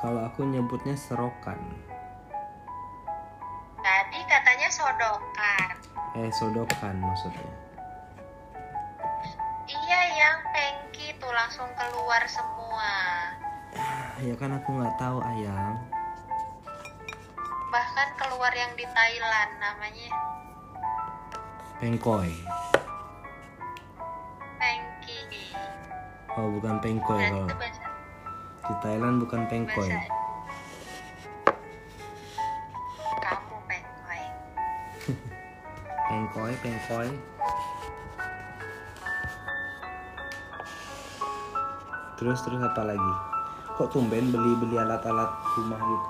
kalau aku nyebutnya serokan Tadi katanya sodokan. eh sodokan maksudnya Iya yang pengki tuh langsung keluar semua. ya kan aku nggak tahu ayang Bahkan keluar yang di Thailand namanya pengkoi pengki. oh bukan pengkoi kalau itu di Thailand bukan pengkoi. Kamu pengkoi. pengkoi pengkoi. Terus terus apa lagi? Kok tumben beli beli alat-alat rumah gitu?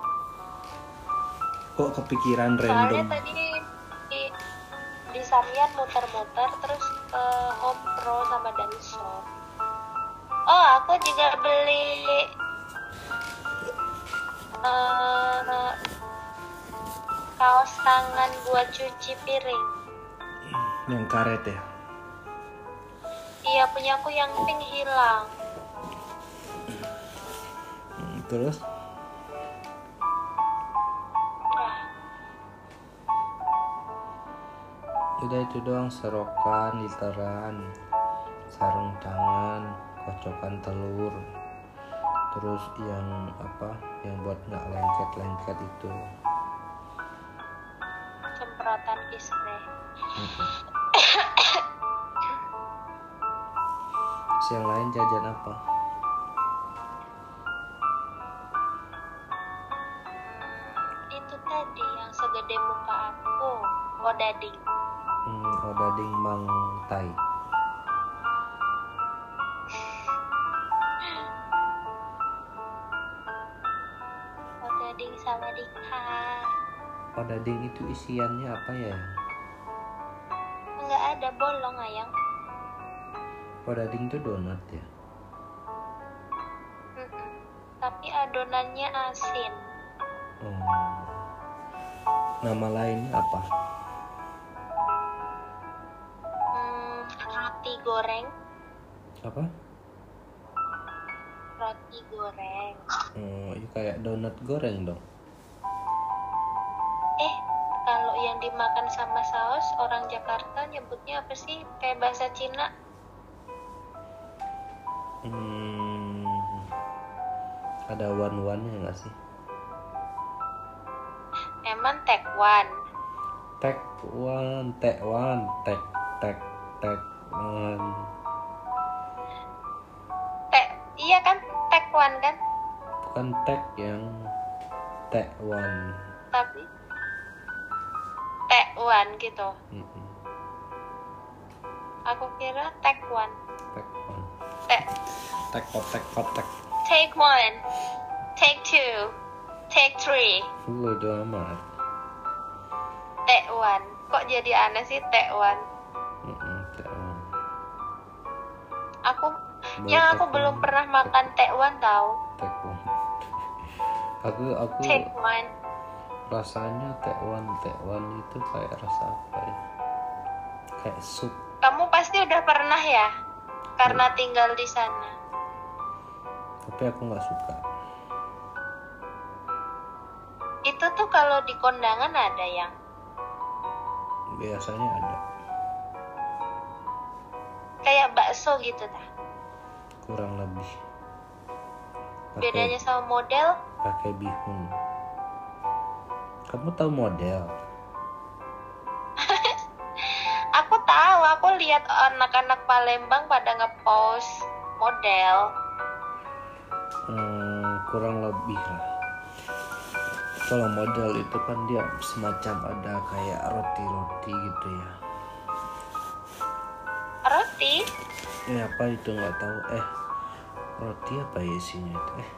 Kok kepikiran Soalnya random? tadi di di Sarian muter-muter terus ke Home Pro sama Daiso. Oh, aku juga beli eh, kaos tangan buat cuci piring. yang karet ya Iya, punya aku yang pink hilang. Hmm, terus udah itu doang serokan literan sarung tangan kocokan telur terus yang apa yang buat nggak lengket lengket itu semprotan. Mm-mm. Terus yang lain jajan apa Itu tadi yang segede muka aku, odading. hmm, odading bang odading itu isiannya apa ya Enggak ada bolong ayang. odading itu donat ya. Tapi adonannya asin. oh. nama lainnya apa Hmm, roti goreng, apa roti goreng. oh, itu kayak donat goreng dong Eh, kalau yang dimakan sama saus orang Jakarta nyebutnya apa sih? Kayak bahasa Cina. Hmm, ada wan-wannya nggak sih? Emang tekwan. Tek wan, tek wan, tek tek tek wan. Tek, iya kan? Tekwan kan? Bukan tek yang tek wan. Tapi tekwan gitu. Mm-mm, Aku kira tekwan. Tek wan. Tek. Tek kotek kotek. Take one. Take two. Take three. Bodo amat. Tekwan. Kok jadi aneh sih tekwan? Mm-mm, tek wan. Aku Boleh yang aku tekwan. belum pernah makan tekwan tahu. Tek wan. Aku aku Tekwan. Rasanya tek wan tek wan itu kayak rasa apa ya? Kayak sup. Kamu pasti udah pernah ya? Karena tinggal di sana. Tapi aku nggak suka. Itu tuh kalau di kondangan ada yang Biasanya ada. kayak bakso gitu dah. kurang lebih pakai Bedanya sama model, pakai bihun kamu tahu model? Aku tahu, aku lihat anak-anak Palembang pada ngepost model. hmm, kurang lebih lah. Kalau model itu kan dia semacam ada kayak roti-roti gitu ya. Roti? eh apa itu nggak tahu. Eh roti apa ya isinya itu? Eh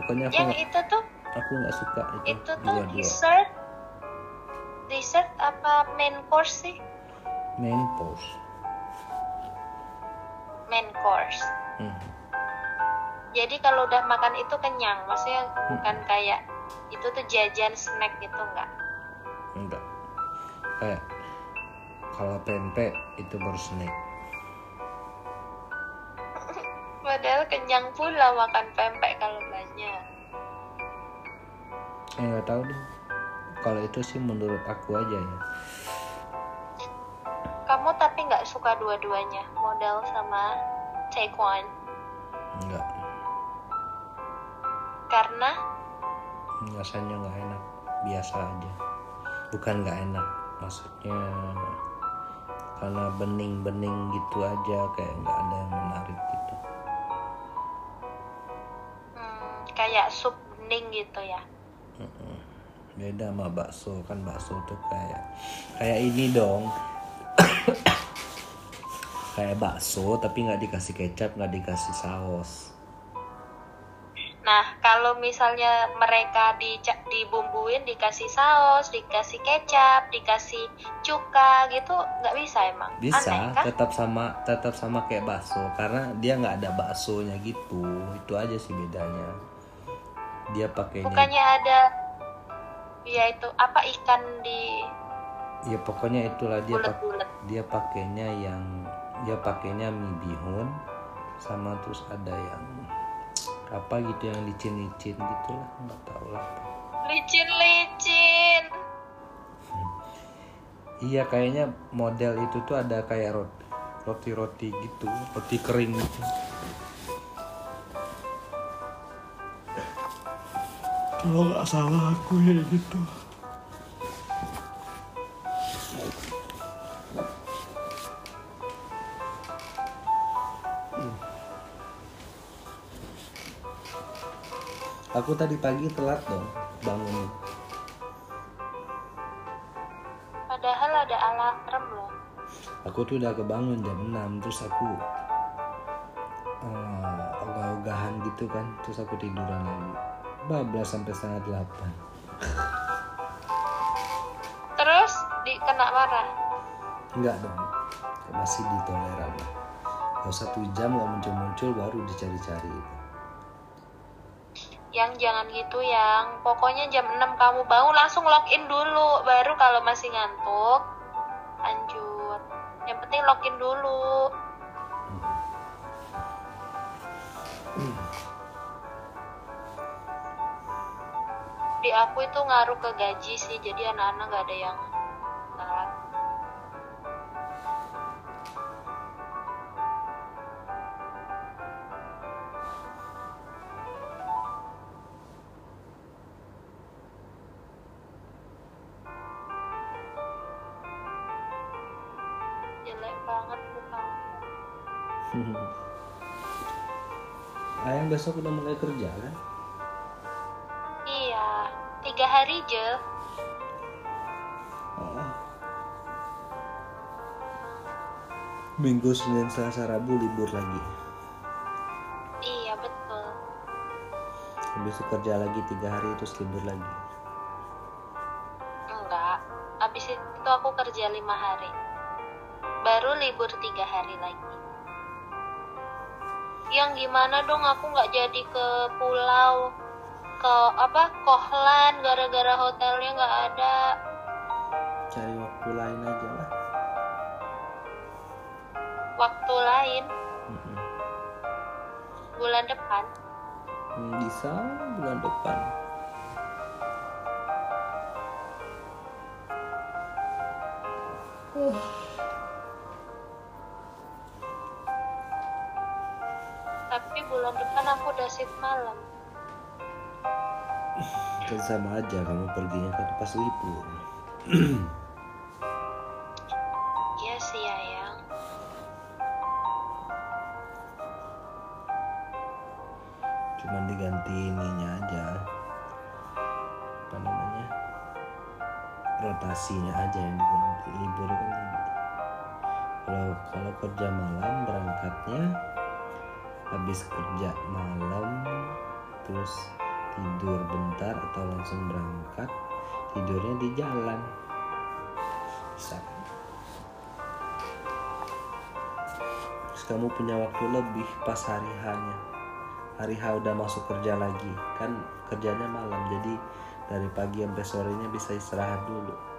pokoknya aku Yang nggak itu tuh, aku nggak suka itu itu tuh dua-dua dessert. Dessert apa main course sih? main course Main course. hmm. Jadi kalau udah makan itu kenyang, maksudnya bukan kayak itu tuh jajan snack gitu enggak. enggak kayak kalau pempek itu baru snack Padahal kenyang pula makan pempek kalau banyak. Nggak tahu deh. Kalau itu sih menurut aku aja ya. Kamu tapi nggak suka dua-duanya, model sama Taekwon. nggak. Karena? Rasanya nggak enak. Biasa aja. Bukan nggak enak. Maksudnya karena bening-bening gitu aja kayak nggak ada yang menarik gitu. Hmm, kayak sup bening gitu ya. Beda sama bakso kan bakso tuh kayak kayak ini dong. Kayak bakso tapi nggak dikasih kecap nggak dikasih saus. Nah, kalau misalnya mereka di dibumbuin, dikasih saus, dikasih kecap, dikasih cuka gitu, nggak bisa emang? bisa Aneh kan? tetap sama tetap sama kayak bakso. Karena dia nggak ada baksonya gitu. Itu aja sih bedanya dia pakainya Bukannya ada, ya itu apa ikan di ya pokoknya itulah dia pak bulat-bulat? dia pakainya yang dia pakainya mie bihun sama terus ada yang apa gitu yang licin-licin gitu lah nggak tahu lah Licin-licin. iya kayaknya model itu tuh ada kayak roti roti roti gitu roti kering gitu kalau nggak salah aku ya gitu Aku tadi pagi telat dong bangun. Padahal ada alarm loh. Aku tuh udah kebangun jam 6 terus aku eh, ogah-ogahan gitu kan terus aku tiduran lagi. Bablas sampai setengah delapan. Terus di kena marah. Enggak dong, masih ditoleran lah. Kalau satu jam nggak muncul-muncul baru dicari-cari itu. Yang jangan gitu yang pokoknya jam 6 kamu bangun langsung login dulu baru kalau masih ngantuk lanjut. Yang penting login dulu. Di aku itu ngaruh ke gaji sih jadi anak-anak gak ada yang. Jelek banget. Ayang besok udah mulai Minggu, Senin, Selasa, Rabu libur lagi. Iya betul. Habis itu kerja lagi tiga hari terus libur lagi. Enggak. Abis itu aku kerja lima hari. Baru libur tiga hari lagi. Yang gimana dong aku nggak jadi ke pulau ke apa Kohlan gara-gara hotelnya nggak ada. Cari waktu lain aja lah. Waktu lain Mm-mm. bulan depan. Hmm, Bisa bulan depan. Tapi bulan depan aku udah shift malam. Kan sama aja kamu perginya kan pas libur. Rotasinya aja yang diganti. Libur kan. Kalau kalau kerja malam berangkatnya habis kerja malam terus tidur bentar atau langsung berangkat tidurnya di jalan bisa terus kamu punya waktu lebih pas hari hanya hari H udah masuk kerja lagi kan kerjanya malam jadi dari pagi sampai sorenya bisa istirahat dulu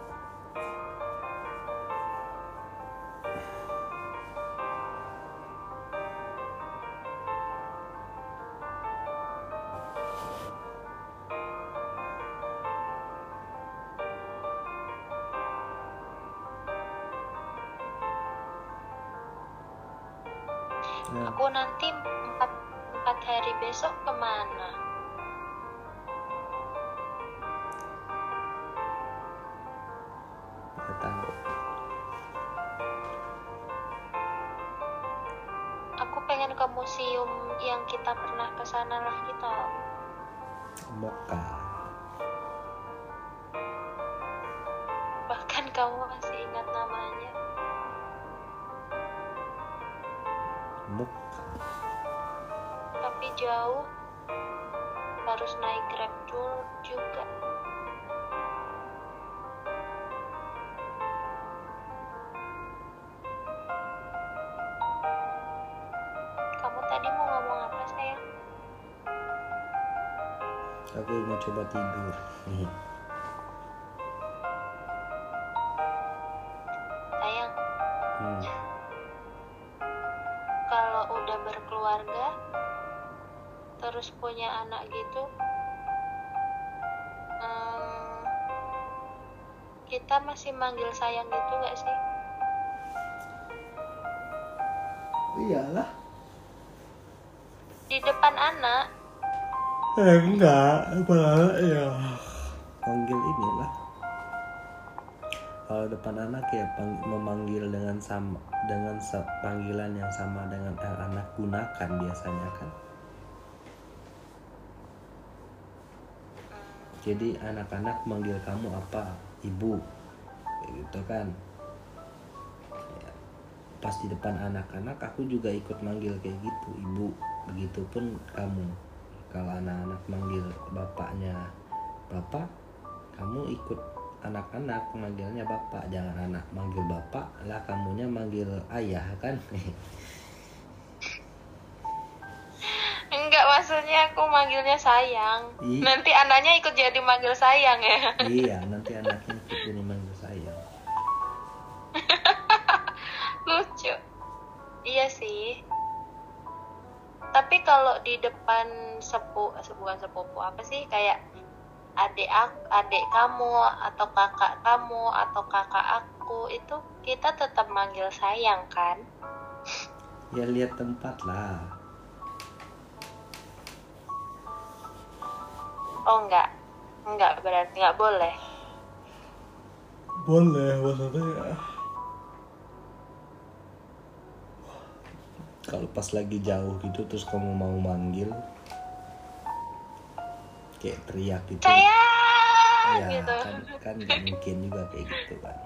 Aku nanti empat, empat hari besok ke mana? Moka Tapi jauh. Harus naik grab dulu juga. Kamu tadi mau ngomong apa sayang? aku mau coba tidur Nih, terus punya anak gitu hmm, kita masih manggil sayang gitu gak sih? Iyalah. Di depan anak? Eh, enggak malah ya panggil inilah. Kalau depan anak ya pang- memanggil dengan sama dengan panggilan yang sama dengan anak gunakan biasanya kan jadi anak-anak manggil kamu apa? Ibu. Gitu kan. Ya, pas di depan anak-anak aku juga ikut manggil kayak gitu ibu. Begitupun kamu. Kalau anak-anak manggil bapaknya bapak kamu ikut anak-anak manggilnya bapak. Jangan anak manggil bapak lah kamunya manggil ayah kan maksudnya aku manggilnya sayang. Ih. nanti anaknya ikut jadi manggil sayang ya. Iya nanti anaknya ikut jadi manggil sayang. Lucu. Iya sih. Tapi kalau di depan sepu bukan sepupu apa sih? Kayak adik aku, adik kamu atau kakak kamu atau kakak aku itu kita tetap manggil sayang kan? Ya lihat tempat lah oh enggak. Enggak berarti enggak boleh. Boleh maksudnya kalau pas lagi jauh gitu terus kamu mau manggil kayak teriak gitu. Sayang ya gitu. kan kan nggak mungkin juga kayak gitu kan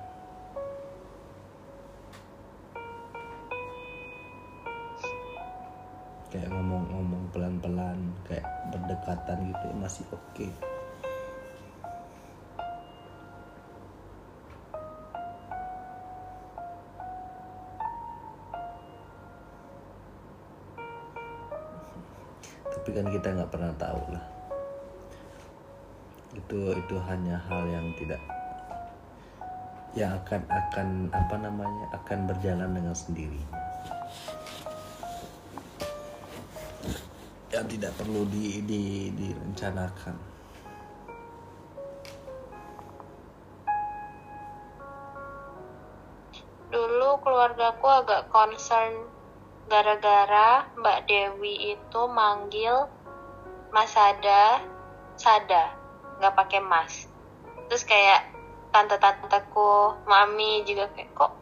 kayak ngomong-ngomong pelan-pelan kayak berdekatan gitu masih oke. Tapi kan kita nggak pernah tahu lah. Itu itu hanya hal yang tidak yang akan akan apa namanya akan berjalan dengan sendirinya yang tidak perlu di, di direncanakan. Dulu keluargaku agak concern gara-gara Mbak Dewi itu manggil Mas Sada Sada nggak pakai Mas. Terus kayak tante-tanteku mami juga kayak kok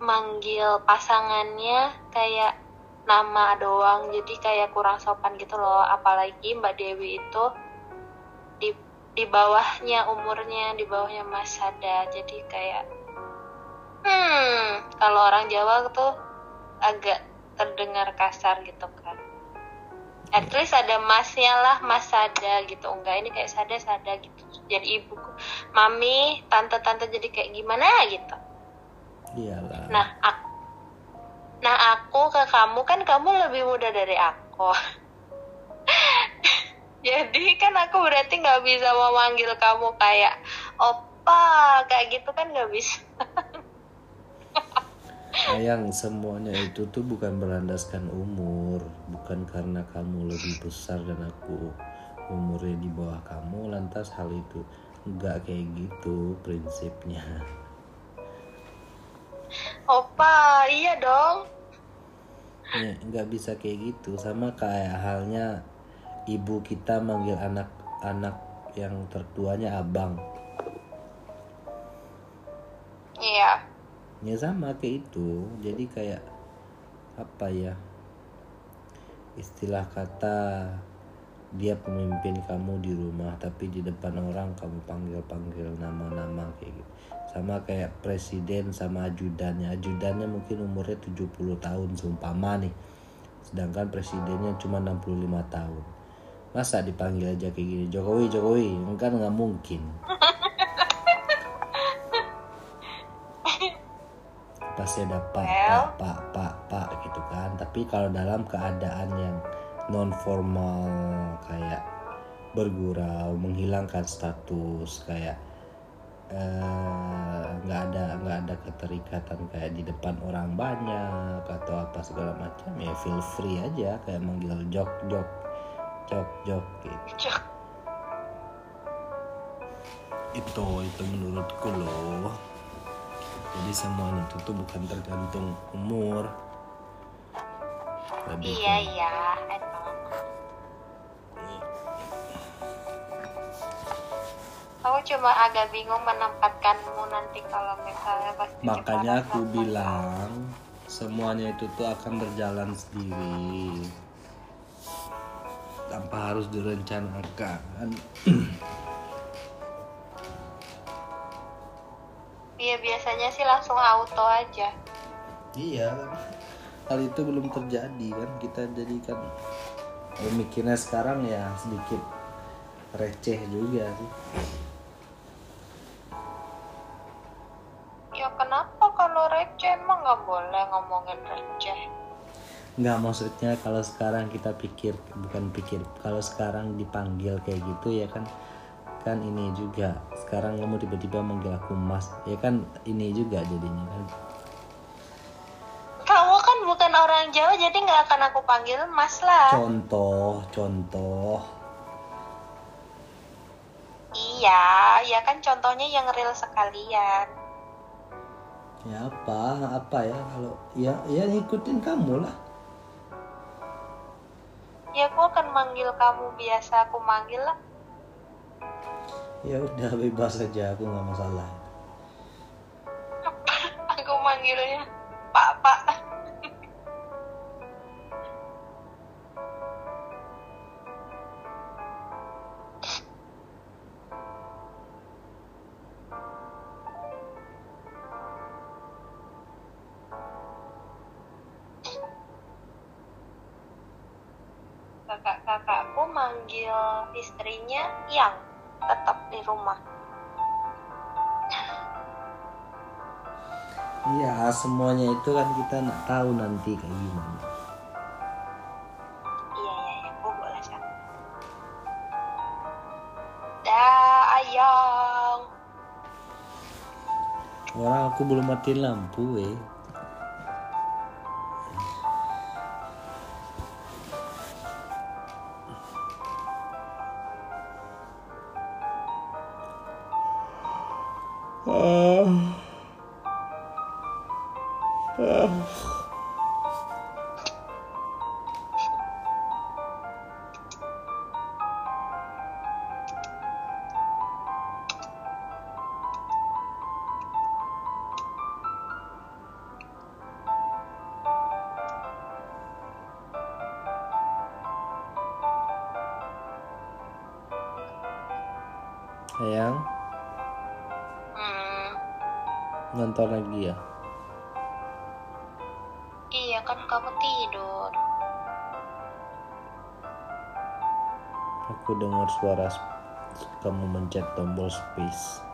manggil pasangannya kayak nama doang jadi kayak kurang sopan gitu loh. Apalagi Mbak Dewi itu di di bawahnya umurnya di bawahnya Mas Sada jadi kayak hmm kalau orang Jawa tuh agak terdengar kasar gitu kan. At least ada masnya lah mas sada gitu. Enggak ini kayak sada sada gitu. Jadi ibuku mami tante tante jadi kayak gimana gitu. Iyalah. Nah aku nah aku ke kamu kan kamu lebih muda dari aku. Jadi kan aku berarti nggak bisa memanggil kamu kayak opa kayak gitu kan nggak bisa. Sayang semuanya itu tuh bukan berlandaskan umur. Bukan karena kamu lebih besar dan aku umurnya di bawah kamu lantas hal itu nggak kayak gitu prinsipnya opa iya dong. Ya, nggak bisa kayak gitu. Sama kayak halnya ibu kita manggil anak-anak yang tertuanya abang. Iya. Ya sama kayak itu. Jadi kayak apa ya istilah kata dia pemimpin kamu di rumah tapi di depan orang kamu panggil-panggil nama-nama kayak gitu sama kayak presiden sama ajudannya. Ajudannya mungkin umurnya 70 tahun seumpama nih. Sedangkan presidennya cuma 65 tahun. Masa dipanggil aja kayak gini Jokowi Jokowi. Kan nggak mungkin. Pasti ada pak pak pak pak pak gitu kan. Tapi kalau dalam keadaan yang non formal kayak bergurau menghilangkan status kayak nggak uh, ada nggak ada keterikatan kayak di depan orang banyak atau apa segala macam ya feel free aja kayak manggil jok jok jok jok gitu. Itu itu menurutku loh. Jadi semuanya itu tuh bukan tergantung umur. Lebih iya iya aku cuma agak bingung menempatkanmu nanti kalau misalnya pasti makanya aku bilang semuanya itu tuh akan berjalan sendiri. Tanpa harus direncanakan. Iya biasanya sih langsung auto aja. Iya hal itu belum terjadi kan? Kita jadikan mikirnya sekarang ya sedikit receh juga sih boleh ngomongin receh? Nggak maksudnya kalau sekarang kita pikir bukan pikir kalau sekarang dipanggil kayak gitu ya kan kan ini juga. Sekarang kamu tiba-tiba manggil aku mas ya kan ini juga jadinya kan. Kamu kan bukan orang Jawa jadi nggak akan aku panggil mas lah. Contoh contoh. Iya ya kan contohnya yang real sekalian ya apa apa ya kalau ya ya ikutin kamu lah. Ya aku akan manggil kamu biasa aku manggil lah. Ya udah bebas aja aku nggak masalah. Aku manggilnya kakak-kakakku manggil istrinya yang tetap di rumah. Iya, semuanya itu kan kita nggak tahu nanti kayak gimana. Iya, iya, iya, aku boleh sih. Dah, ayang. Orang aku belum mati lampu, eh. Sayang. Lagi ya? Iya kan kamu tidur. Aku dengar suara kamu mencet tombol space.